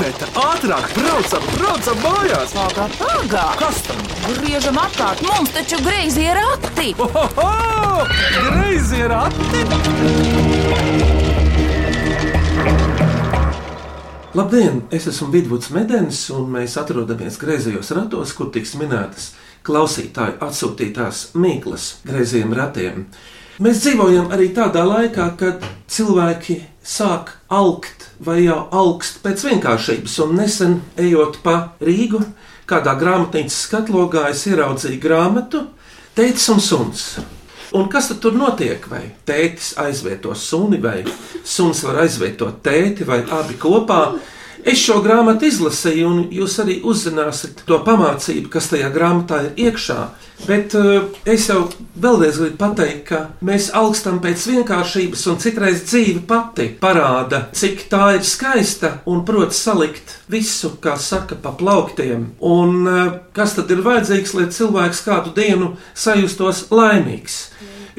Iveta, ātrāk, braucam, braucam mājās! Pagā, pagā! Kas tam? Griežam apkārt, mums taču greizi ir rati! Ohoho! Greizi ir ati! Labdien! Es esmu Vidvuds Medenis, un mēs atrodamies griezījos ratos, kur tiks minētas klausītāju atsūtītās mīklas griezījiem ratiem. Mēs dzīvojam arī tādā laikā, kad cilvēki sāk alkt vai jau augst pēc vienkāršības, un nesen ejot pa Rīgu, kādā grāmatnīcas skatlogā es ieraudzīju grāmatu Tētis un suns. Un kas tad tur notiek? Vai tētis aizvieto suni, vai suns var aizvietot tēti, vai abi kopā? Es šo grāmatu izlasīju, un jūs arī uzzināsiet to pamācību, kas tajā grāmatā ir iekšā. Bet uh, es jau vēlreiz gribu pateikt, ka mēs augstam pēc vienkāršības, un citreiz dzīve pati parāda, cik tā ir skaista un prot salikt visu, kā saka, pa plauktiem. Un uh, kas tad ir vajadzīgs, lai cilvēks kādu dienu sajustos laimīgs?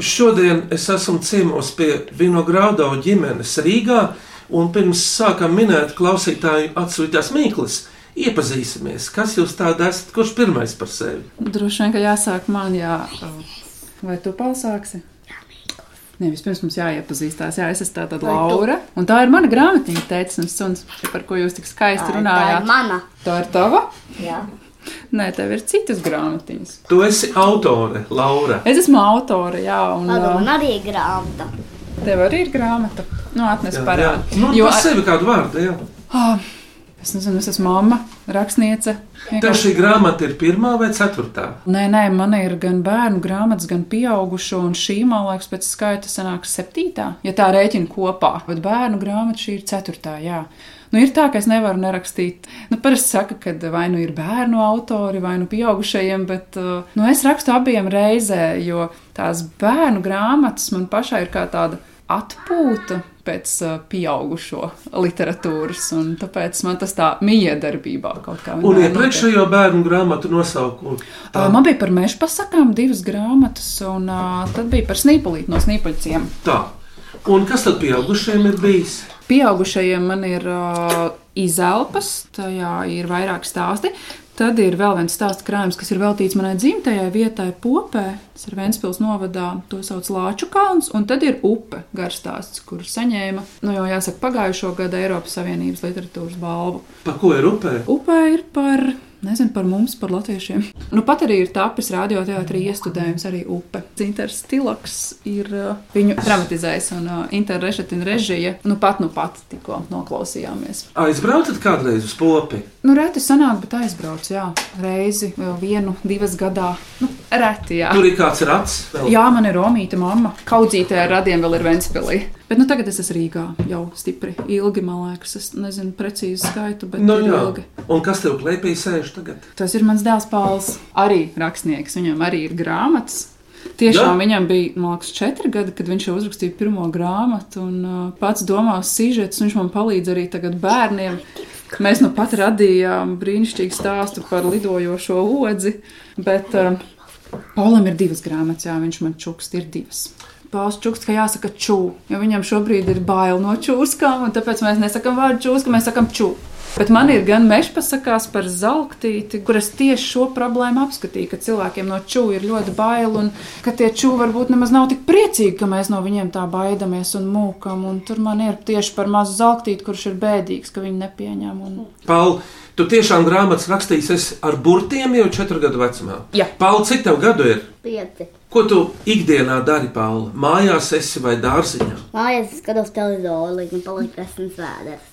Šodien es esmu ciemos pie Vinogrādo ģimenes Rīgā, un pirms sākam minēt klausītāju atsūtītās mīklas, iepazīsimies, kas jūs tāda esat, kurš pirmais par sevi. Droši vien, ka jāsāk man, jā. Vai tu pasāksi? Nē, vispirms mums jāiepazīstās. Jā, es esmu tāda? Laura. Un tā ir mana grāmatiņa, teicis un suns, par ko jūs tik skaisti Tā ir runājāt. mana. Tā ir tava? Jā. Nē, tev ir citas grāmatiņas. Tu esi autore, Laura. Es esmu autore, jā, un Labi, man arī ir grāmata. Tev arī ir grāmata. Nu, atnes jā. Nu, Jo, jo sevi kādu vārdu, jā. ā, es nezinu, es esmu mamma, rakstniece. Tev šī grāmata ir pirmā vai ceturtā? Nē, nē, man ir gan bērnu grāmatas, gan pieaugušo, un šī, man liekas, pēc skaita sanāks septītā, ja tā rēķina kopā. Bet bērnu grāmata šī ir ceturtā, jā. Nu, ir tā, ka es nevaru nerakstīt. Nu, parasti saka, ka vai nu ir bērnu autori, vai nu pieaugušajiem, bet uh, nu, es rakstu abiem reizē, jo tās bērnu grāmatas man pašai ir kā tāda atpūta pēc uh, pieaugušo literatūras, un tāpēc man tas tā miedarbībā kaut kā Un iepriekšējo bērnu grāmatu nosaukumu. Tā. Man bija par meža pasakām divas grāmatas, un uh, tad bija par snīpulīti no snīpuļciem. Tā. Un kas tad pieaugušiem ir bijis? Pieaugušajiem man ir uh, izelpas, tajā ir vairāk stāsti. Tad ir vēl viens stāsts krājums, kas ir veltīts manai dzimtajai vietai, Popē. Tas ir Vēncpils novadā, to sauc Lāču kalns. Un tad ir upe garstāsts, kur saņēma, nu jau jāsaka, pagājušo gadu Eiropas Savienības literatūras balvu. Pa ko ir upē? Upē ir par, nezinu, par mums, par latviešiem. Nu, pat arī ir tapis radioteātrī iestudējums arī upe. Cinters Stilaks ir uh, viņu dramatizējis un uh, interrešetina režija. Nu, pat nu pat tikko noklausījāmies. Aizbraucat kādreiz uz popi? Nu, reti sanāk, bet aizbrauc, jā, reizi, vēl vienu, divas gadā. Nu, reti, jā. Tur ir kāds rats. Vēl. Jā, man ir Romīta mamma. Kaudzītē ar radiem vēl ir Ventspilī. Bet nu, tagad es esmu Rīgā jau stipri ilgi, man liekas. Es nezinu precīzi skaitu, bet Nu, jā. ilgi. Un kas tev klēpī sēž tagad? Tas ir mans dēls Pauls, arī rakstnieks. Viņam arī ir grāmatas. Tiešām Jā? viņam bija, man liekas, četri gadi, kad viņš jau uzrakstīja pirmo grāmatu, un uh, pats domās sižets, un viņš man palīdz arī tagad bērniem. Mēs nu pat radījām brīnišķīgu stāstu par lidojošo odzi, bet uh, Paulam ir divas grāmatas, jā, viņš man čukst, ir divas. Pauls čukst, ka jāsaka čū, jo viņam šobrīd ir bail no čūskām, un tāpēc mēs nesakām vārdu čūska, mēs sakām čū. Bet man ir gan meža pasakās par zeltīti, kur es tieši šo problēmu apskatīju, ka cilvēkiem no čūska ir ļoti bail, un ka tie čūski varbūt nemaz nav tik priecīgi, ka mēs no viņiem tā baidamies un mūkam. Un tur man ir tieši par mazu zeltīti, kurš ir bēdīgs, ka viņi nepieņem. Un... Paul, tu tiešām grāmatas rakstīsi ar burtiem jau četru gadu vecumā. Jā. Paul, cik tev gadu ir? Pieci. Ko tu ikdienā dari, Paul? Mājās esi vai dārziņā? Mājās skatos televizoru, līdz man paliek esmas vēders.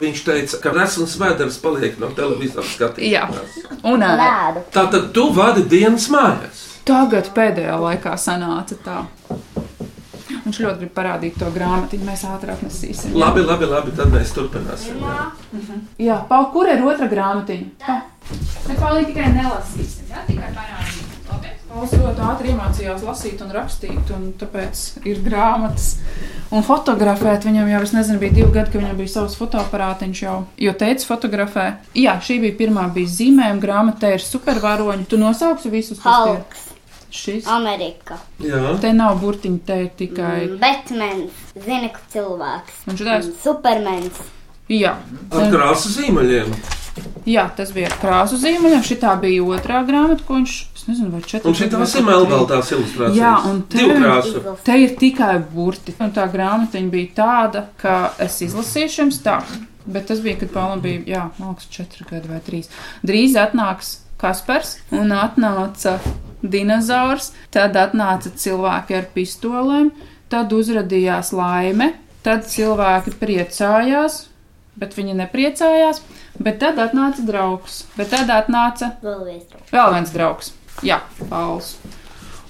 Viņš teica, ka resns vēders paliek no televizora Jā, skatīšanās. un ēd. Vēdu. Tātad tu vadi dienas mājās. Tagad pēdējā laikā sanāca tā. Viņš ļoti grib parādīt to grāmatu, mēs ātrāk nesīsim. Labi, labi, labi, tad mēs turpināsim. Jā. Jā, Pau, kur ir otra grāmatiņa? Mēs palīgi tikai nelasīsim, jā, tikai parādīsim. Pauls ļoti ātri iemācījās lasīt un rakstīt, un tāpēc ir grāmatas. Un fotografēt viņam jau, es nezinu, bija divi gadi, kad viņam bija savs fotoaparātiņš jau. Jo teica, fotografē. Jā, šī bija pirmā, bija zīmējuma grāmata, ir supervaroņi. Tu nosauksi visus? Halks, Šis. Amerika, Jā. Te nav burtiņa, te ir tikai. Batmans, zina, ka cilvēks, Viņš ir tāds. Supermans, Jā, Ar krāsu zīmeļiem. Jā, tas bija krāsu zīmeļiem. Šī bija otrā grāmata, ko viņš, es nezinu, vai četras. Un šī tās ir melnbaltās ilustrācijas. Jā, un te- krāsu. Te ir tikai burti. Un tā grāmatiņa bija tāda, ka es izlasīšu jums tā. Bet tas bija, kad Pāvils bija, jā, liekas, četri gadi vai trīs. Drīz atnāks Kaspars un atnāca dinozaurs, tad atnāca cilvēki ar pistolēm, tad uzrādījās laime, tad cilvēki priecājās, bet viņi nepriecājās, bet tad atnāca draugs, bet tad atnāca Vēl viens draugs. Vēl viens draugs. Jā, Pauls.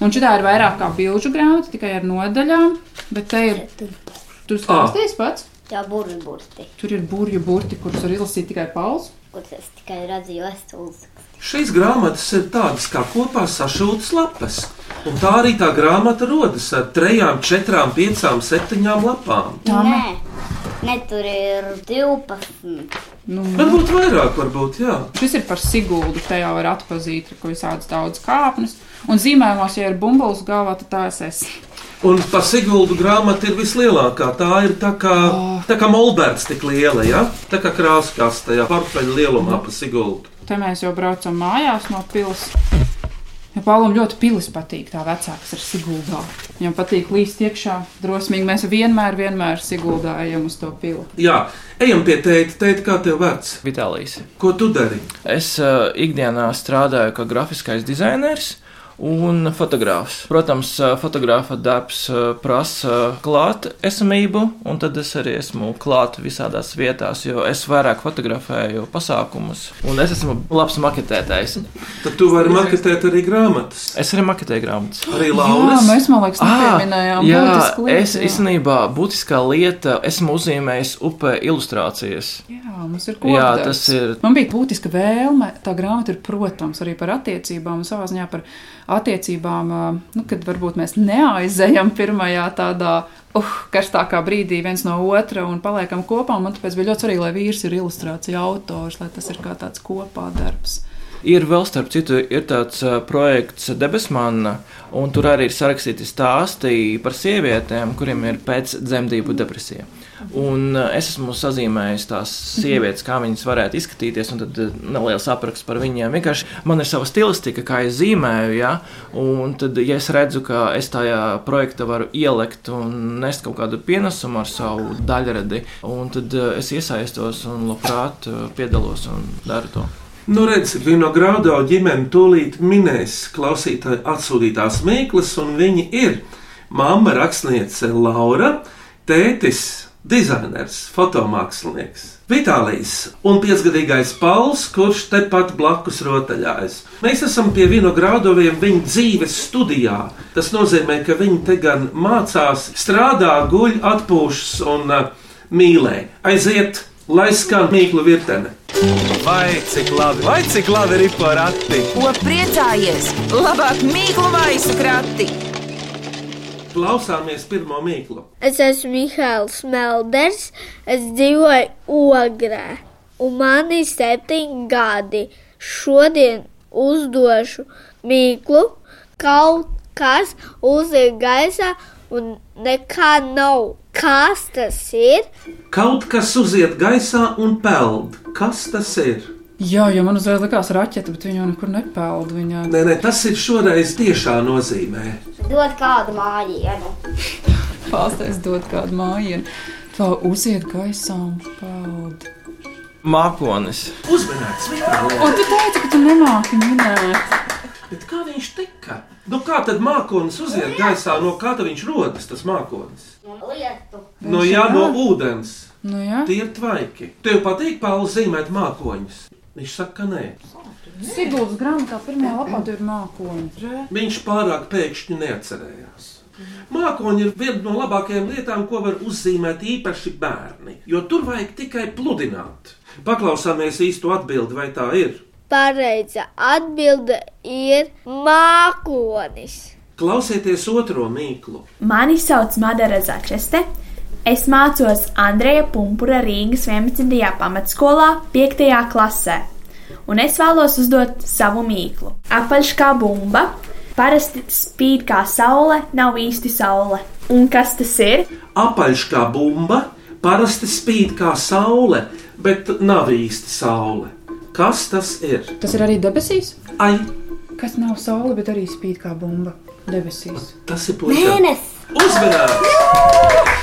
Un šī ir vairāk kā bilžu grāmata, tikai ar nodaļām. Bet te ir. Tur stāstīs pats. Jā, burvi burti, Tur ir burbuļu burti, kurus var izlasīt tikai Pauls. kurus es tikai redzu vēstules. Šīs grāmatas ir tādas kā kopā sašūtas lapas. Un tā arī tā grāmata rodas ar trejām, četrām, piecām, septiņām lapām. Tā Nē, ne, tur ir 12. Nu, Varbūt vairāk, varbūt, jā. šis ir par Siguldu. Tajā var atpazīt, ka visādas daudz kāpnes. Un zīmējumos, ja ir bumbulis galvā, tad tā es esmu. Un pa Siguldu grāmata ir vislielākā. Tā ir tā kā, tā kā molberts tik liela, ja? Tā kā krāskaste, ja portfeļa lielumā pa Siguldu. Te mēs jau braucam mājās no pilsētas. Ja Paulam ļoti pilis patīk, tā vecāks ir Siguldā. Viņam patīk līst iekšā drosmīgi. Mēs vienmēr, vienmēr Siguldā ejam uz to pili. Jā, ejam pie tēta. Tēta, kā tev vērts? Vitālijas. Ko tu dari? Es uh, ikdienā strādāju kā grafiskais dizainers. Un fotogrāfs. Protams, fotografa darbs prasa klāt esamību, un tad es arī esmu klāt visādās vietās, jo es vairāk fotografēju pasākumus, un es esmu labs maketētājs. Tad tu vari maketēt arī grāmatas. Es arī maketēju grāmatas. Arī Jā, Lauris. mēs, man liekas, nepieminējām. jā, būtisku lietu, es jā. īstenībā būtiskā lieta esmu uzzīmējis upē ilustrācijas. Jā, mums ir Jā, kopdarbs. tas ir Man bija būtiska vēlme. Tā grāmata ir, protams, arī par attiecībām, un savā ziņā par attiecībām, nu, kad varbūt mēs neaizejam pirmajā tādā uh, karstākā brīdī viens no otra un paliekam kopā. un Man tāpēc bija ļoti svarīgi, lai vīrs ir ilustrācija autors, lai tas ir kā tāds kopā darbs. Ir vēl, starp citu, ir tāds projekts Debesmana, un tur arī ir sarakstīti stāsti par sievietēm, kuriem ir pēc dzemdību depresija. Un es esmu sazīmējis tās sievietes, kā viņas varētu izskatīties, un tad neliels apraksts par viņiem. Vienkārši man ir sava stilistika, kā es zīmēju, ja? un tad, ja es redzu, ka es tajā projektā varu ielikt un nest kaut kādu pienesumu ar savu daļradi, un tad es iesaistos un labprāt piedalos un daru to. Nu, redziet, Vinogrādo ģimene tūlīt minēs klausītāju atsūtītās mīklas, un viņi ir mamma rakstniece Laura, tētis dizainers, fotomākslinieks. Vitālijas un piecgadīgais Pauls, kurš tepat blakus rotaļājas. Mēs esam pie vinogrādoviem viņa dzīves studijā. Tas nozīmē, ka viņi te gan mācās, strādā, guļ, atpūšas un uh, mīlē. Aiziet, lai skan mīklu virtene! Vai cik labi, vai cik labi ir porati? Ko priecājies? Labāk mīklu maisu krati! Klausāmies pirmo mīklu. Es esmu Mihāls Melders, es dzīvoju Ogrē, un man ir septiņi gadi. Šodien uzdošu mīklu, kaut kas uziet gaisā, un nekā nav. Kas tas ir? Kaut kas uziet gaisā un peld. Kas tas ir? Jā, jo man uzreiz likās raķete, bet viņa jau nekur nepeld. Viņa... Nē, nē, tas ir šoreiz tiešā nozīmē. Dod kādu mājienu. Pārsteigts dot kādu mājiņu. Tā uziet gaisā un peld. Mākonis. Uzmanīts, Vitālija! Un tu teici, ka tu nemāki minēt. Bet kā viņš tika? Nu, kā tad mākonis uziet gaisā? No kā tad viņš rodas, tas mākonis? Lietu. No jā, no ūdens. Nu, jā. Tie ir tvaiki. Tev patīk, Pāvils, zīmēt mākoņus? Viņš saka, ka nē. Siguldas grāmatā pirmajā lapā tur ir mākoņi. Viņš pārāk pēkšņi neatcerējās. Mākoņi ir viena no labākajām lietām, ko var uzzīmēt īpaši bērni, jo tur vajag tikai pludināt. Paklausāmies īsto atbildi, vai tā ir. Pareiza atbilde ir mākonis. Klausieties otro mīklu. Mani sauc Madara Začeste. Es mācos Andreja Punkūra Rīgas 11. pamatskolā, 5. klasē, un es vēlos uzdot savu mīklu. Apaļš kā bumba, parasti spīd kā saule, nav īsti saule. Un kas tas ir? Apaļš kā bumba, parasti spīd kā saule, bet nav īsti saule. Kas tas ir? Tas ir arī debesīs, Ai, kas nav saule, bet arī spīd kā bumba debesīs. tas ir. Mēnesis! Uzmanīgi!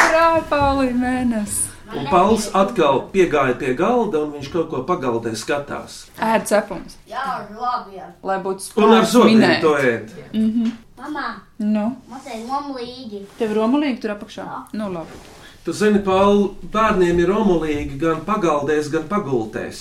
Urā, Pauli, mēnesis! Un Pauls atkal piegāja pie galda, un viņš kaut ko pagaldē skatās. Ēd cepums, Jā, labi. jā. lai būtu Un ar zobiem to ēd. Mamā, Nu, mums ir lomlīgi. tev ir romalīgi tur apakšā. Nu, labi. Tu zini, Pauli, bērniem ir omulīgi gan pagaldēs, gan pagultēs.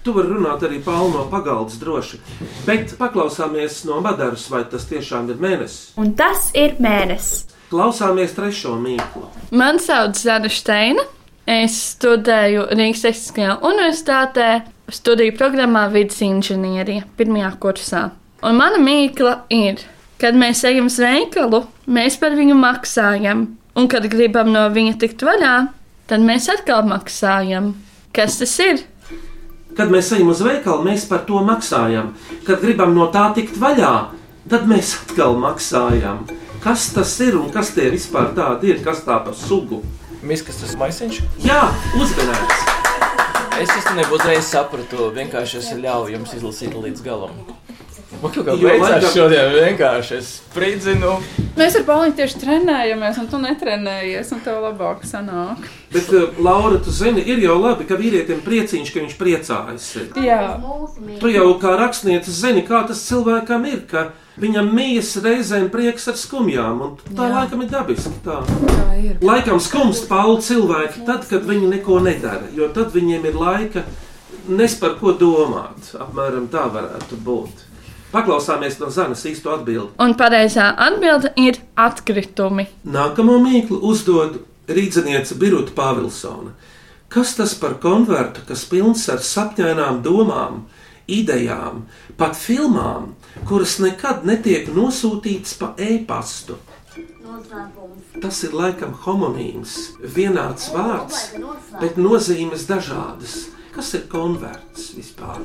Tu vari runāt arī Pauli no pagaldas droši. Bet paklausāmies no Madaras, vai tas tiešām ir mēnesis. Un tas ir mēnesis. Klausāmies trešo mīklu. Mani sauc Zana Steina. Es studēju Rīgas Tehniskajā universitātē, studiju programmā Vides inženierija, pirmajā kursā. Un mana mīkla ir, kad mēs ejam uz veikalu, mēs par viņu maksājam, un kad gribam no viņa tikt vaļā, tad mēs atkal maksājam. Kas tas ir? Kad mēs ejam uz veikalu, mēs par to maksājam. Kad gribam no tā tikt vaļā, tad mēs atkal maksājam. Kas tas ir un kas tie vispār tādi ir? Kas tā par sugu? Miskas tas maisiņš. Jā, uzmanīgs! Es īstenībā uzreiz sapratu, vienkārši es ļauju jums izlasīt līdz galam. Man kaut kā laikam- šodien vienkārši es spridzinu. Mēs ar Pauli tieši trenējamies, un tu netrenējies, un tev labāk sanāk. Bet, uh, Laura, tu zini, ir jau labi, ka vīrietim priecīgs, ka viņš priecājas. Jā. Tu jau kā rakstniece zini, kā tas cilvēkam ir, ka viņam mījas reizēm prieks ar skumjām, un tā Jā. laikam ir dabiski. Tā. tā ir. Laikam skumst pauli cilvēki tad, kad viņi neko nedara, jo tad viņiem ir laika nes par ko domāt. Apmēram tā varētu būt. Paklausāmies no Zanas īsto atbildi. Un pareizā atbilde ir atkritumi. Nākamo mīklu uzdod rīzniece Birta Pāvilsona. Kas tas par konvertu, kas pilns ar sapņainām domām, idejām, pat filmām, kuras nekad netiek nosūtītas pa e-pastu? Tas ir laikam homonīms, vienāds vārds, bet nozīmes dažādas. Kas ir konverts vispār?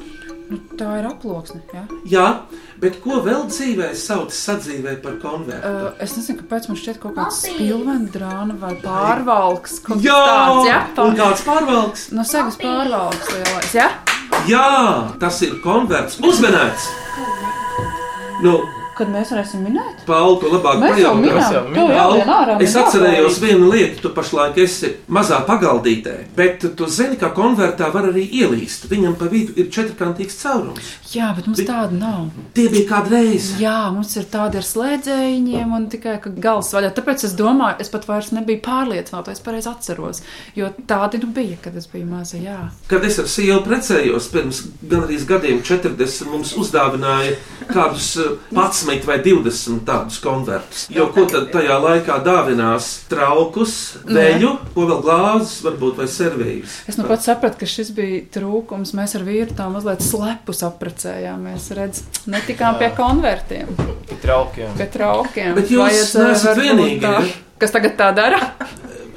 Nu, tā ir aploksne. Jā. Jā, bet ko vēl dzīvē sauc sadzīvē par konvertu? Uh, es nezinu, kāpēc man šķiet kaut kāds spilvendrāna vai pārvalks. Jā, tāds, jā, un kāds pārvalks? No segas pārvalks lielais, jā? Jā, tas ir konverts. Uzmanīts! Nu, Kad mēs varēsim minēt? Pauli, tu labāk pajautā. Es atcerējos vienu lietu, tu pašlaik esi mazā pagaldītē, bet tu zini, ka konvertā var arī ielīst. Viņam pa vidu ir četrkantīgs caurums. Jā, bet mums tāda nav. Tie bija kādreiz. Jā, mums ir tādi ar slēdzējiņiem un tikai ka gals vaļā. Tāpēc es domāju, es pat vairs nebiju pārliecināta, es pareizi atceros. Jo tādi nu bija, kad es biju maza. Jā, Kad es ar sievu precējos pirms gandrīz gadiem, 40, mums uzdāvināja kādus eh, 11 vai 20 tādus konvertus. Jo ko tad tajā laikā dāvinās? Traukus, veļu, ko vēl glāzes, varbūt vai servīzes. es nu pats sapratu, ka šis bija trūkums. Mēs ar vīru tā mazliet slepus apprecējāmies. Redz, netikām pie konvertiem, Traukiem. pie traukiem. Bet jūs Vajadzēja neesat varbūt vienīgie, tā-? Kas tagad tā dara?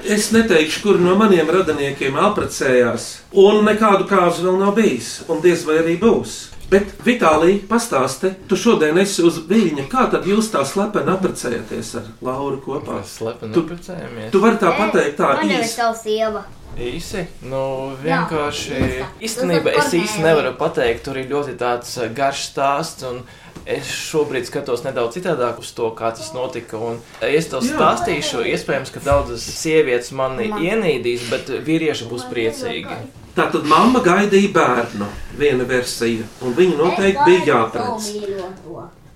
Es neteikšu, kur no maniem radiniekiem apprecējās, un nekādu kāzu vēl nav bijis, un diez vai arī būs. Bet, Vitālija, pastāsti, tu šodien esi uz viļņa. Kā tad jūs tā slepeni apprecējaties ar Lauru kopā? Mēs slepeni Tu- neprecējamies. Tu vari tā pateikt, tā Man jau ir tavs sieva. Īsi, nu vienkārši. īsta. Īstenībā es ir īsti nevaru pateikt, tur ir ļoti tāds eh, garš stāsts. un Es šobrīd skatos nedaudz citādāk uz to, kā tas notika. Un, ja es to stāstīšu, iespējams, ka daudzas sievietes mani ienīdīs, bet vīrieši būs priecīgi. Tātad mamma gaidīja bērnu, viena versija, un viņu noteikti bija jāpredz.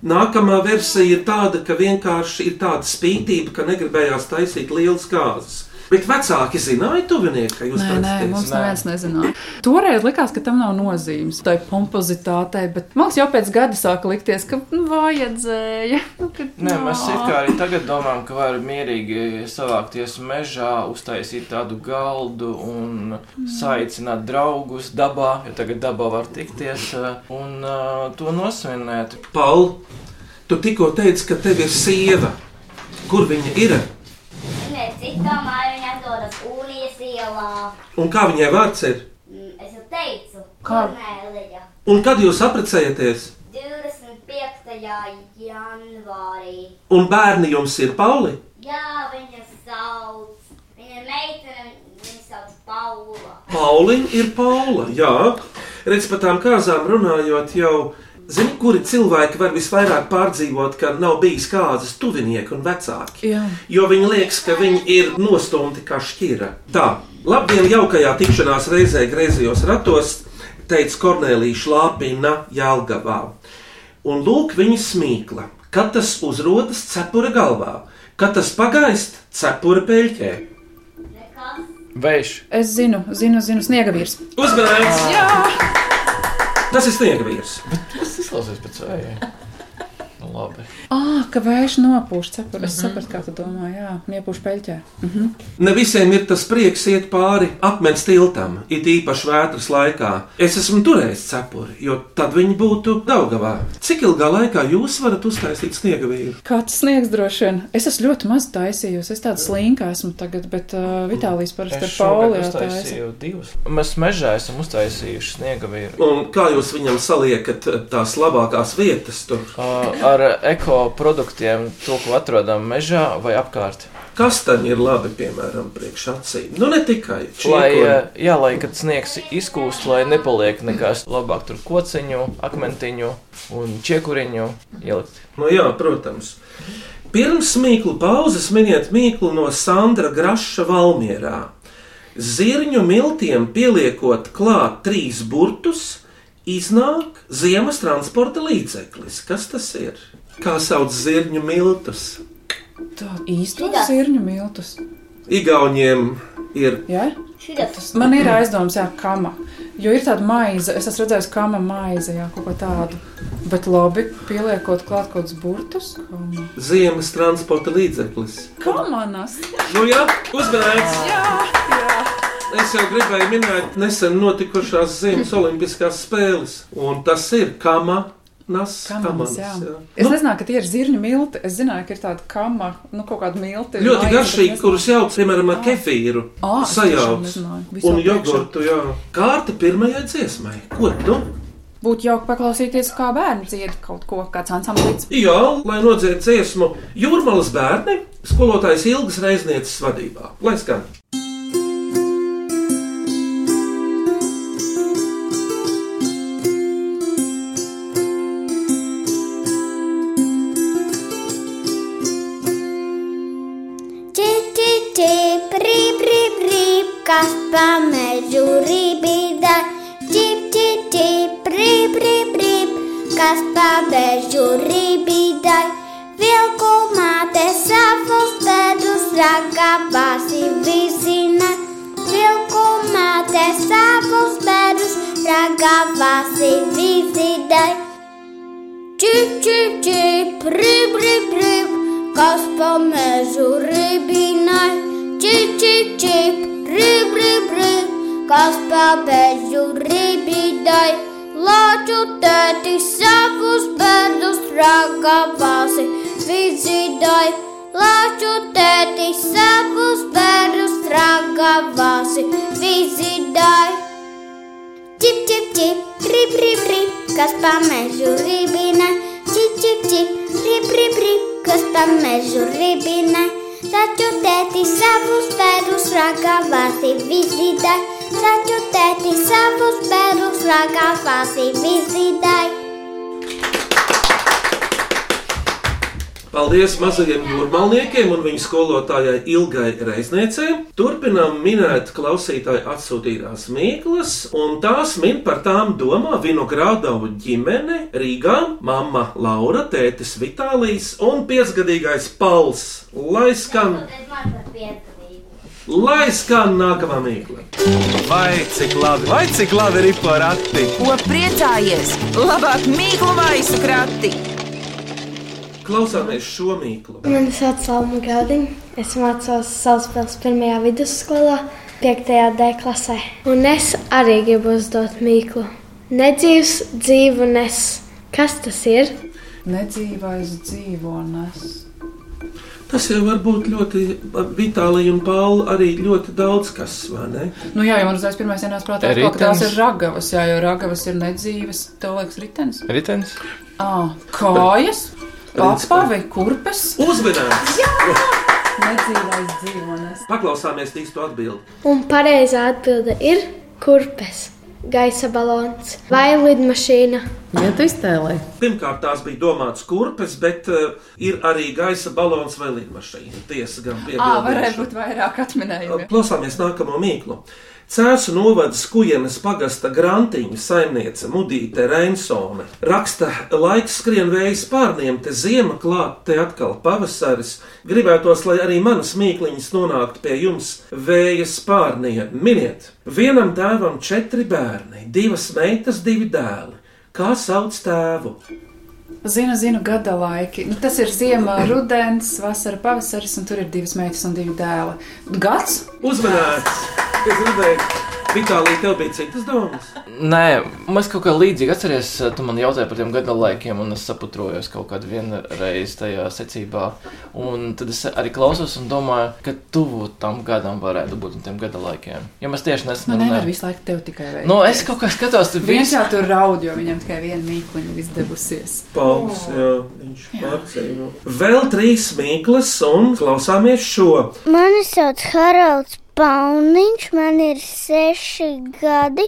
Nākamā versija ir tāda, ka vienkārši ir tāda spītība, ka negribējās taisīt lielas kāzas. Bet vecāki zināja, tuvinieki, ka jūs Nē, nē, precēties? mums Nē. neviens nezināja. Toreiz likās, ka tam nav nozīmes, tai pompozitātei, bet mums jau pēc gada sāka likties, ka nu, vajadzēja. Nu, ka, Nē, nā. mēs it kā arī tagad domājam, ka var mierīgi savākties mežā, uztaisīt tādu galdu un saicināt draugus dabā, jo tagad dabā var tikties eh, un uh, to nosvinēt. Paul, tu tikko teici, ka tev ir sieva. Kur viņa ir? Ir citā mājā, viņa atrodas Unijas ielā. Un kā viņai vārds ir? Mm, Es jau teicu, Kā? Kornelija. Un kad jūs apprecējaties? 25. janvārī. Un bērni jums ir Pauli? Jā, viņa sauc. Viņa ir Pauliņa ir Paula. Jā, redz, par tām kāzām runājot, jau zini, kuri cilvēki var visvairāk pārdzīvot, ka nav bijis kāzas tuvinieki un vecāki. Jā. Jo viņi liekas, ka viņi ir nostumti kā šķira. Tā, labdien, jaukajā tikšanās reizē griezījos ratos, teica Kornelija Šlāpina Jālgavā. Un lūk, viņa smīkla, kad tas uzrodas cepura galvā, kad tas pagaist cepura peļķē. Vējš. Es zinu, zinu, zinu, sniega vīrs. Uzmanīgs! Jā! Tas ir sniega vīrs. Tas Cisco het zpracuje. Nu, labi. Ah, ka vējš nopūš cepuri. Es sapratu, kā tu domā. Jā, iepūš peļķē. Mhm. Ne visiem ir tas prieks iet pāri akmens tiltam, it īpaši vētras laikā. Es esmu turējis cepuri, jo tad viņi būtu Daugavā. Cik ilgā laikā jūs varat uztaisīt sniega vīru? Kā tas sniegs droši vien? Es esmu ļoti maz taisījusi. Es tāda slinka esmu tagad, bet uh, Vitālijas parasti ar Paulijā taisa. uztaisīju divus. Mēs mežā esam uztaisījuši sniega vīru. Un kā jūs viņam saliekat tās labākās vietas tur? Uh, ar ekoproduktiem, to, ko atrodam mežā vai apkārt. Kas tad ir labi, piemēram, priekš acīm? Nu, ne tikai Lai, čiekoļi. uh, jā, lai kad sniegs izkūst, lai nepaliek nekas labāk tur kociņu, akmentiņu un čiekuriņu ielikt. Nu, jā, protams. Pirms mīklu pauzes miniet mīklu no Sandra Graša Valmierā. Zirņu miltiem pieliekot klāt trīs burtus, iznāk ziemas transporta līdzeklis. Kas tas ir? Kā sauc zirņu miltus? Tā īstos zirņu miltus. Igauniem ir Jā? Man ir aizdoms, jā, kama. Jo ir tāda maize, es esmu redzējis, kama maize, jā, kaut ko tādu. Bet labi, pieliekot klāt kaut kādus burtus. Kama. ziemas transporta līdzeklis. Kamanas! Nu, jā, uzmanīgs! Jā, jā. Es jau gribēju minēt nesen notikušās Ziemas Olimpiskās spēles, un tas ir kama. Nas, Kamanas, jā. jā. Es nu, nezināju, ka tie ir zirņu milti. Es zināju, ka ir tāda kama, nu, kaut kāda milti. Ļoti bet kurus jauc, piemēram, ar Ah. kefīru, Ah, sajauc un jogurtu. Jā. Kārta pirmajai dziesmai. Ko tu? Būtu jauki paklausīties, kā bērni dzied kaut ko, kāds ansamblīts. Jā, lai nodzied dziesmu Jūrmalas bērni, skolotājs Ilgas Reiznieces vadībā. Lai skan! Pa mežu rībīda. Čip, čip, čip, rīp, rīp, rīp, kas pa mežu rībīda. Vilku māte savus pēdus ragavāsi vizina. Vilku māte savus pēdus ragavāsi vizina. Čip, čip, čip, rīp, rīp, rīp, kas pa mežu rībīnai. Čip, čip, čip, rīp, kas pa mežu rībīnai. Lāču tēti savus bērnus ragavāsi vizīdai. Lāču tēti savus bērnus ragavāsi vizīdai. Čip, čip, čip, rip, rip, rip, kas pa mežu ribina. Čip, čip, čip, rip, rip, rip, kas pa mežu ribina. Taču tēti savus pērus ragavāsi vizīdai. Taču tēti savus pērus ragavāsi vizīdai. Paldies mazajiem jūrmalniekiem un viņu skolotājai Ilgai Reizniecei. Turpinām minēt klausītāju atsūtītās mīklas, un tās min par tām domā Vinogrādavu ģimene Rīgā, mamma Laura, tētis Vitālijs un piecgadīgais Pals. Lai skan, lai skan nākamā mīkla! Vai cik labi, vai cik labi ir porakti? Ko priecājies? Labāk mīklu maisu krati! Klausāmies šo mīklu. Mani sauc Salma Gaudiņa. Es mācos Salaspils pirmajā vidusskolā, 5. D klasē. Un es arī gribu uzdot mīklu. Nedzīvs dzīvu nes. Kas tas ir? Nedzīvais dzīvonis. Tas jau var būt ļoti, Vitālija un Paula arī ļoti daudz kas, vai ne? Nu, jā, jau man uzreiz pirmā dienā prātā, ka tās ir ragavas, jā, jo ragavas ir nedzīves. Tev liekas, ritenis. Ritenis? Ah, kājas, Principā. apavi, kurpes. Uzmanīgs! Nedzīvais dzīvonis. Paklausāmies īsto atbildi. Un pareizā atbilde ir kurpes, gaisa balons vai lidmašīna. Ja tu iztēlēji, Pirmkārt, tās bija domātas kurpes, bet uh, ir arī gaisa balons vai lidmašīna. Tiesa gan Ā, varēja piebildīšu. būt vairāk atminējumu. Klausāmies nākamo mīklu. Cēzu novada skujienas pagasta grantiņa saimniece Mudīte Reinsone. Raksta, laiks skrien vējas pārniem, te ziema klāt, te atkal pavasaris. Gribētos, lai arī manas mīkliņas nonāktu pie jums vējas pārniem. Miniet, vienam tēvam četri bērni, divas meitas, divi dēli. Kā sauc tēvu? Zinu, zinu, gada laiki. Nu, tas ir ziema, rudens, vasara, pavasaris, un tur ir divas meitas un divi dēli. Gads? Uzmanīts! Es gribēju, Vitālija, tev bija citas domas. Nē, mēs kaut kā līdzīgi atceries, tu man jautāji par tiem gada laikiem, un es saputrojos kaut kādu reizi tajā secībā. Un tad es arī klausos un domāju, ka tuvu tam gadam varētu būt un tiem gada laikiem. Jo mēs tieši nesen Nu, nevar runājām. visu laiku tev tikai veikt. Nu, es kaut kā skatos, tur Viens jau tur raud, jo viņam tikai viena mīkliņa izdevusies. Pauls, jā, viņš pārceļo. Vēl trīs mīklas, un klausāmies šo. Mani sauc Haralds Pauniņš, man ir seši gadi.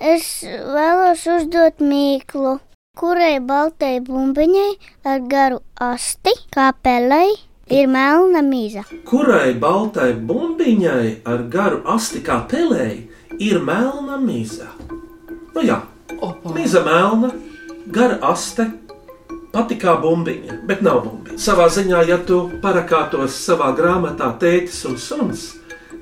Es vēlos uzdot mīklu, kurai baltai bumbiņai ar garu asti, kā pelei, ir melna mīza. Kurai baltai bumbiņai ar garu asti kā pelēji ir melna miza? Nu jā, Opa. miza melna, gara aste. Pati kā bumbiņa, bet nav bumbiņa. Savā ziņā, ja tu parakātos savā grāmatā tētis un suns,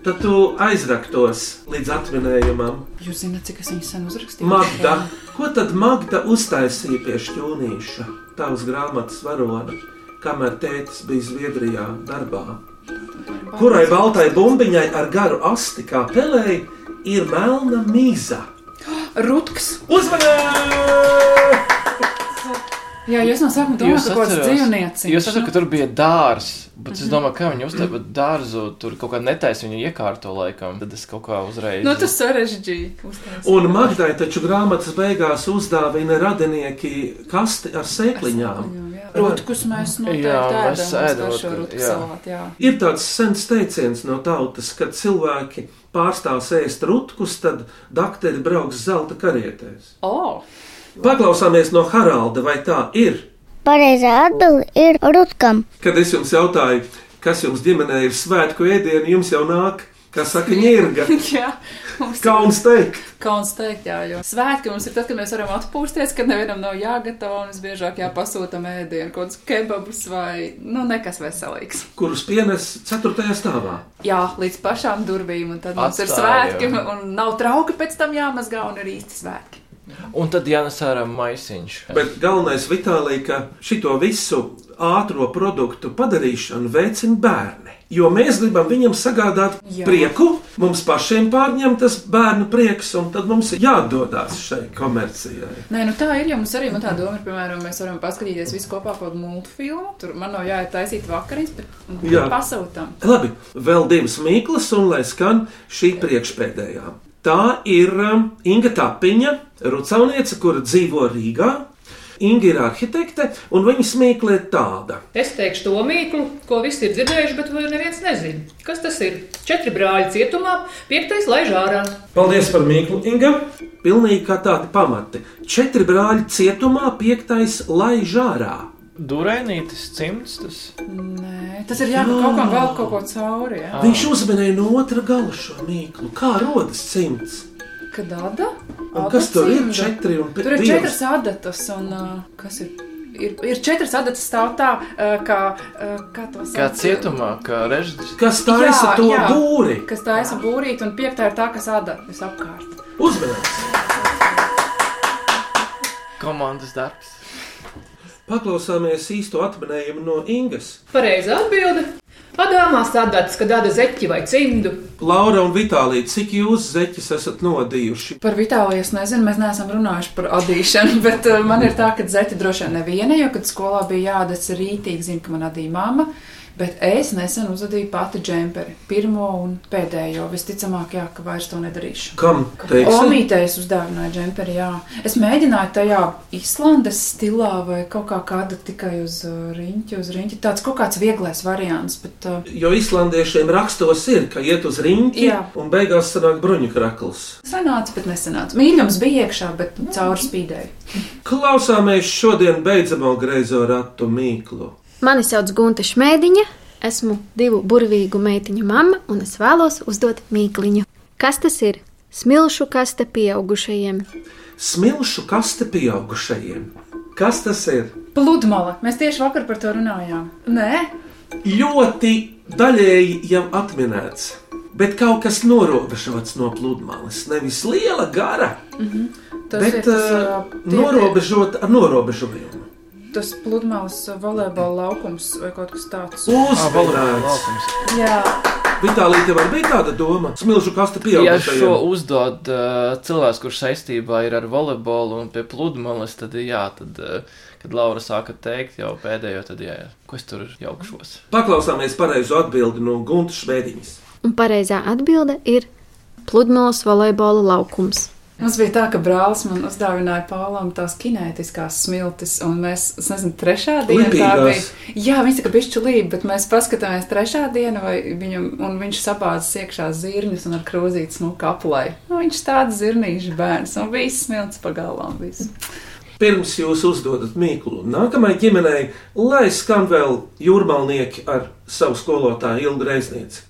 tad tu aizraktos līdz atminējumam. Jūs zināt, cik es viņu sen uzrakstīju? Magda, ko tad Magda uztaisīja pie šķūnīša, tavas grāmatas varona, kamēr tētis bija Zviedrijā darbā? Kurai baltai bumbiņai ar garu asti kā pelēji ir melna mīza? Rutks. Uzmanīgi! Jā, jūs no sākuma domājat, ka kaut kāds dzīvnieks. Jūs saprotat, ka tur bija dārsts, bet es domāju, kā viņi bet dārzu, tur kaut kā netaisa viņu iekārto laikam. Tad es kaut kā uzreiz. Nu, tas sarežģīja. Un Magdai taču grāmatas beigās uzdāvina radinieki kasti ar sēkliņām. Rutkus mēs noteikti Jā, ēdam. mēs ēdam garšo rutku, jā. salātu, jā. Ir tāds sens teiciens no tautas, kad cilvēki pārstāv ēst rutkus, tad dakteri brauks zelta karietēs. O! Paklausāmies no Haralda, vai tā ir? Pareizā atbilde ir rutkam. Kad es jums jautāju, kas jums ģimenē ir svētku ēdienu, jums jau nāk, kā saka, ņirga. jā, mums Kauns teikt. Kauns teikt, jā, jo svētki mums ir tad, kad mēs varam atpūsties, kad nevienam nav jāgatavo, un visbiežāk jāpasūta ēdienu, kaut kādus kebabus vai, nu, nekas veselīgs. kurus pienes 4. stāvā. Jā, līdz pašām durvīm, un tad mums ir svētki, un nav trauki pēc tam jāmazgā, un ir īsti svētki. Un tad Jānis Ārā maisiņš. Bet galvenais Vitālija, ka šito visu ātrā produktu padarīšanu veicina bērni. Jo mēs gribam viņam sagādāt Jā. Prieku, mums pašiem pārņem tas bērnu prieks, un tad mums ir jāatdodas šai komercijai. Nē, nu tā ir, jo mums arī man tā doma ir, piemēram, mēs varam paskatīties visu kopā kaut kādu multfilmu. Tur man nav jāiet taisīt vakariņas, bet Jā. pasūtām. Labi, vēl divas mīklas, un lai skan šī priekšpēdējā. Tā ir um, Inga Tapiņa, rucauniece, kura dzīvo Rīgā. Inga ir arhitekte, un viņas mīkla ir tāda. es teikšu to mīklu, ko visi ir dzirdējuši, bet vēl neviens nezina. Kas tas ir? Četri brāļi cietumā, piektais laiž ārā. Paldies par mīklu, Inga. Pilnīgi kā tādi pamati. Četri brāļi cietumā, piektais lai žārā. Durēnītis, cimds. Tas... Nē, tas ir jābūt kaut kam vēl kaut ko cauri. Jā. Viņš uzmanīja no otra gala šo mīklu. Kā rodas cimds? Kad ada? Un kas tur ir? Četri un pi- Tur ir viens. četras adatas, un uh, kas ir? Ir, ir četras adatas stāv tā, uh, kā, uh, kā to sauc? Kā cietumā, kā režģis. Kas taisa to būri? Kas taisa būrīt, un piektā ir tā, kas ada visapkārt. Uzmanīgs! Komandas darbs. Paklausāmies īsto atminējumu no Ingas. Pareizā atbilde. Adāmās atdatas, kad dada zeķi vai cimdu. Laura un Vitālija, cik jūs zeķis esat nodījuši? Par Vitāliju es nezinu, mēs neesam runājuši par adīšanu, bet uh, man ir tā, ka zeķi droši vien neviena, jo, kad skolā bija jādara rītīgi, zinu, ka man adīja mamma. Bet es nesen uzadīju pati džemperi, pirmo un pēdējo. Visticamāk, jā, ka vairs to nedarīšu. Kam teiksi? Omītēs uzdāvināja džemperi, jā. Es mēģināju tajā Islandes stilā vai kaut kā kāda tikai uz uh, riņķi, uz riņķi. Tāds kaut kāds vieglais variants, bet uh, Jo islandiešiem rakstos ir, ka iet uz riņķi Jā. un beigās sanāk bruņu krakls. sanāca, bet nesanāca. Mīļums bija iekšā, bet cauri spīdēja. Klausāmies šodien beidzamo greizo ratu mīklu. Mani sauc Gunte Šmētiņa, esmu divu burvīgu meitiņu mamma un es vēlos uzdot mīkliņu. Kas tas ir? Smilšu kaste pieaugušajiem. Smilšu kaste pieaugušajiem. Kas tas ir? Pludmale. Mēs tieši vakar par to runājām. Nē, Ļoti daļēji jau atminēts, bet kaut kas norobežots no pludmales. Nevis liela, gara, Mhm. Tas bet ir tas, uh, ā, tie- norobežot ar norobežojumu. Tas pludmales volejbola laukums vai kaut kas tāds. Uzmanīgs! Jā, Vitālija, tev arī bija tāda doma? Smilšu kaste Ja pieaugušajiem. šo uzdod uh, cilvēks, kurš saistībā ir ar volejbolu un pie pludmales, tad jā, tad, uh, kad Laura sāka teikt jau pēdējo, tad jā, jā. ko es tur jaukšos. Paklausāmies pareizo atbildi no Gunta Švēdiņas. Un pareizā atbilde ir pludmales volejbola laukums. Mums bija tā, ka brālis man uzdāvināja Pāvlam tās kinētiskās smiltis, un mēs, es nezinu, trešā diena tā bija. Lipīgās. Jā, viņš kā bišķi līp, bet mēs paskatāmies trešā diena, vai viņam, un viņš sabāzas iekšā zirņus un ar krūzītes smuku aplai. Nu, viņš tāds zirnīšu bērns, un viss smilts pagalām, viss. Pirms jūs uzdodat mīklu nākamajai ģimenei, lai skan vēl jūrmalnieki ar savu skolotāju Ilgu Reiznieci.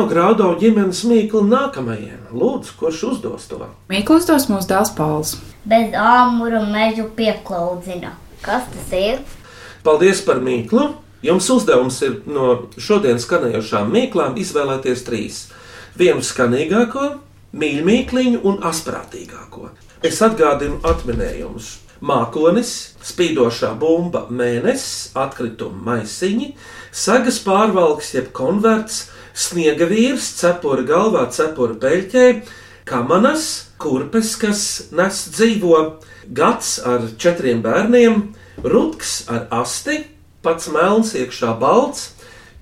Ir vinogrādo ģimenes mīkla nākamajiem? Lūdzu, kurš uzdos to? Mīkls tos mūsu dēls Pauls. Bez āmura mežu pieklaudzina. Kas tas ir? Paldies par mīklu! Jums uzdevums ir no šodienas skanējošām mīklām izvēlēties trīs. Vienu skanīgāko, mīļāko un asprātīgāko. Es atgādinu atminējumus. Mākonis, spīdošā bumba, mēnesis, atkrituma maisiņi, sagas pārvalks, jeb konverts, sniega vīrs, cepura galvā, cepura peļķē, kamanas, kurpes, kas nes dzīvo, gads ar četriem bērniem, rutks ar asti, pats melns, iekšā balts,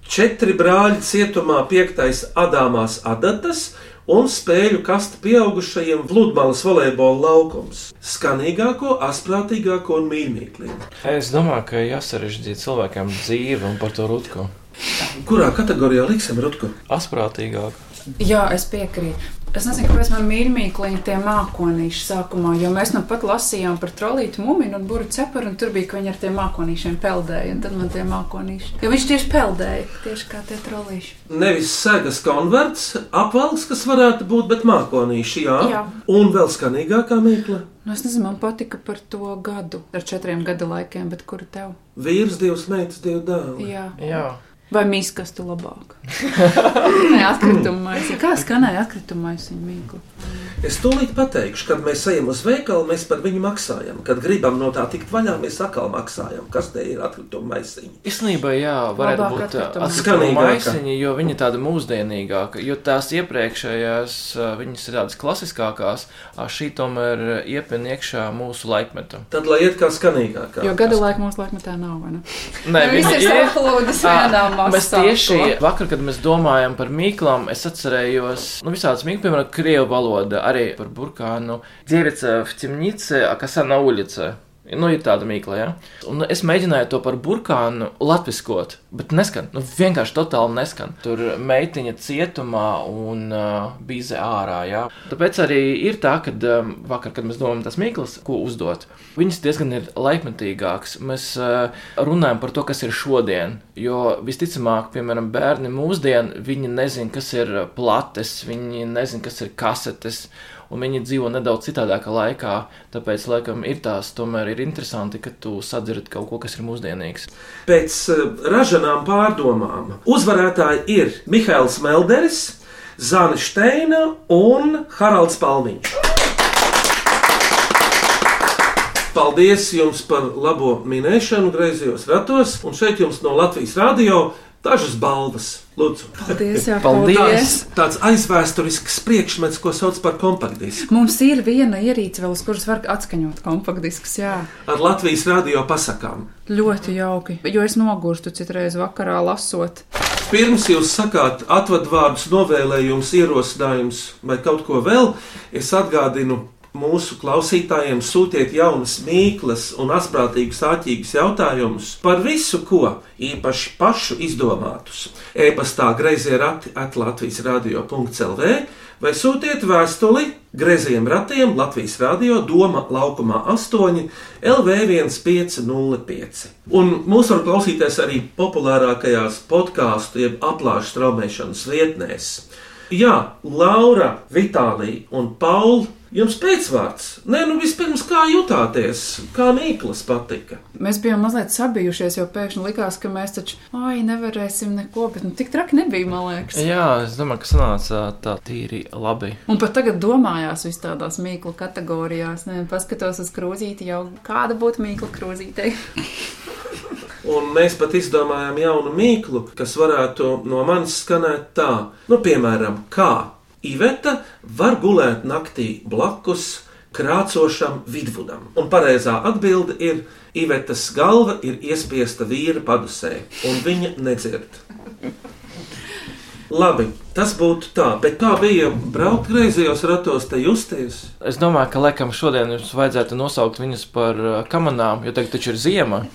četri brāļi cietumā, piektais Adāmās adatas un spēļu kasta pieaugušajiem Vludmalas volejbola laukums. Skanīgāko, asprātīgāko un mīļāko. Es domāju, ka jāsarežģīja cilvēkiem dzīve un par to rutku. Kurā kategorijā liksim rutku? Asprātīgāk. Jā, es piekrītu. Es nezinu, kāpēc man mīļākie tie mākonīši sākumā, jo mēs nu pat lasījām par trolītu mumiju un buru ceparu, un tur bija, ka viņi ar tiem mākonīšiem peldēja, un tad man tie mākonīši. Jo viņš tieši peldēja, tieši kā tie trolīši. Nevis segas konverts, apvalks, kas varētu būt, bet mākonīši, jā. Jā. Un vēl skanīgākā mīkla. Nu, es nezinu, man patika par to gadu, ar četriem gada laikiem, bet kuru tev? Vīrs, divas meitas, divi dēli. Jā. Jā. Vai mīskas tu labāk? Nē, atkrituma maisiņa. Kā skanēja atkrituma maisiņa mīkla? Es tūlīt pateikšu, kad mēs ejam uz veikalu, mēs par viņu maksājam. Kad gribam no tā tikt vaļā, mēs atkal maksājam. Kas te ir atkrituma maisiņi? Īstenībā, jā, varētu Labāk būt atkrituma. Skanīgāka. maisiņi, jo viņi ir tādi mūsdienīgāki. Jo tās iepriekšējās, ā, viņas ir tādas klasiskākās, šī tomēr iepina iekšā mūsu laikmetu. Tad, lai iet kā skanīgākā. Jo gada laika mūsu laikmetā nav, vai ne? Nē, Viss viņi ir saplūdis vienā masā. Mēs tieši vakar, kad mēs domājam par mīklām, es atcerējos, nu, visādas mīklas, piemēram, krievu valoda, arī par burkānu. Dzirica в темнице, а коса на улице. Nu, ir tāda mīkla, ja. Un es mēģināju to par burkānu latviskot, bet neskan. Nu, vienkārši totāli neskan. Tur meitiņa cietumā un uh, bija ārā, jā. Tāpēc arī ir tā, ka um, vakar, kad mēs domājam tās mīklas, ko uzdot, viņas diezgan ir laikmetīgākas. Mēs uh, runājam par to, kas ir šodien, jo visticamāk, piemēram, bērni mūsdien, viņi nezin, kas ir plates, viņi nezin, kas ir kasetes un viņi dzīvo nedaudz citādākā laikā. Tāpēc, laikam, ir tās tomēr ir interesanti, ka tu sadzirdi kaut ko, kas ir mūsdienīgs. Pēc uh, ražanām pārdomām uzvarētāji ir Mihails Melderis, Zana Steina un Haralds Palmiņš. Paldies jums par labo minēšanu griezījos ratos, un šeit jums no Latvijas radio dažas balvas. Lūdzu, Paldies, jā, Paldies. paldies. Tāds aizvēsturisks priekšmets, ko sauc par kompaktdisku. Mums ir viena ierīce, vēl uz kuras var atskaņot kompaktdiskus. Jā, Ar Latvijas radio pasakām. ļoti jauki. Jo es nogurstu citreiz vakarā lasot. Pirms jūs sakāt atvadvārdus, novēlējumus, ierosinājumus vai kaut ko vēl, es atgādinu mūsu klausītājiem sūtiet jaunas mīklas un asprātīgus, āķīgus jautājumus par visu, ko īpaši pašu izdomātus. E-pastā grazījā rati atlatvijas radio.clv vai sūtiet vēstuli grazījiem ratiem Latvijas radio Doma laukumā 8 LV1505. Un mūs var klausīties arī populārākajās podkāstu jeb aplāšu straumēšanas vietnēs. Jā, Laura, Vitālija un Paula. Jums pēcvārds, nē, nu vispirms kā jutāties, kā mīklas patika. Mēs bijām mazliet sabijušies, jo pēkšņi likās, ka mēs taču, ai, nevarēsim neko, bet nu, tik traki nebija, man liekas. Jā, es domāju, ka sanāca tā tīri labi. Un pat tagad domājās vis tādās mīklu kategorijās. Nē, paskatos uz krūzīti, jau kāda būtu mīkla krūzītei. Un mēs pat izdomājām jaunu mīklu, kas varētu no manis skanēt tā, nu, piemēram, kā Iveta var gulēt naktī blakus krācošam vidvudam. Un pareizā atbilde ir: Ivetas galva ir iespiesta vīra padusē, un viņa nedzird. Labi, tas būtu tā, bet kā bija braukt griezījos ratos, te justies? Es domāju, ka laikam šodien jums vajadzētu nosaukt viņus par uh, kamanām, jo tagad taču ir ziema.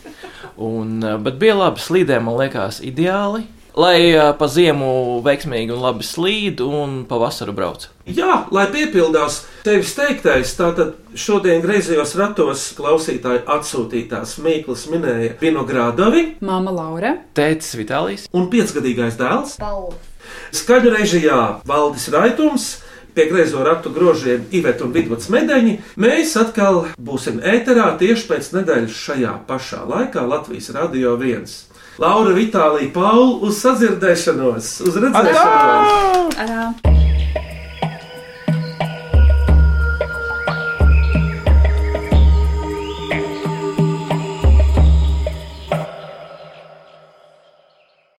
Un, bet bija labi slīdē, man liekas, ideāli. Lai uh, pa ziemu veiksmīgi un labi slīd un pa vasaru brauc. Jā, lai piepildās tevis teiktais, tātad šodien griezījos ratos klausītāji atsūtītās mīklas minēja Vinogrādovi, Māma Laura, Tētis Vitālijas un piecgadīgais dēls. Pauls. Skaļu režijā Valdis Raitums. Pie griezo ratu grožiem Iveta un Vidvuds Medeņi mēs atkal būsim ēterā tieši pēc nedēļas šajā pašā laikā Latvijas Radio 1. Laura Vitālija Paula uz sadzirdēšanos, uz redzēšanos! Arā!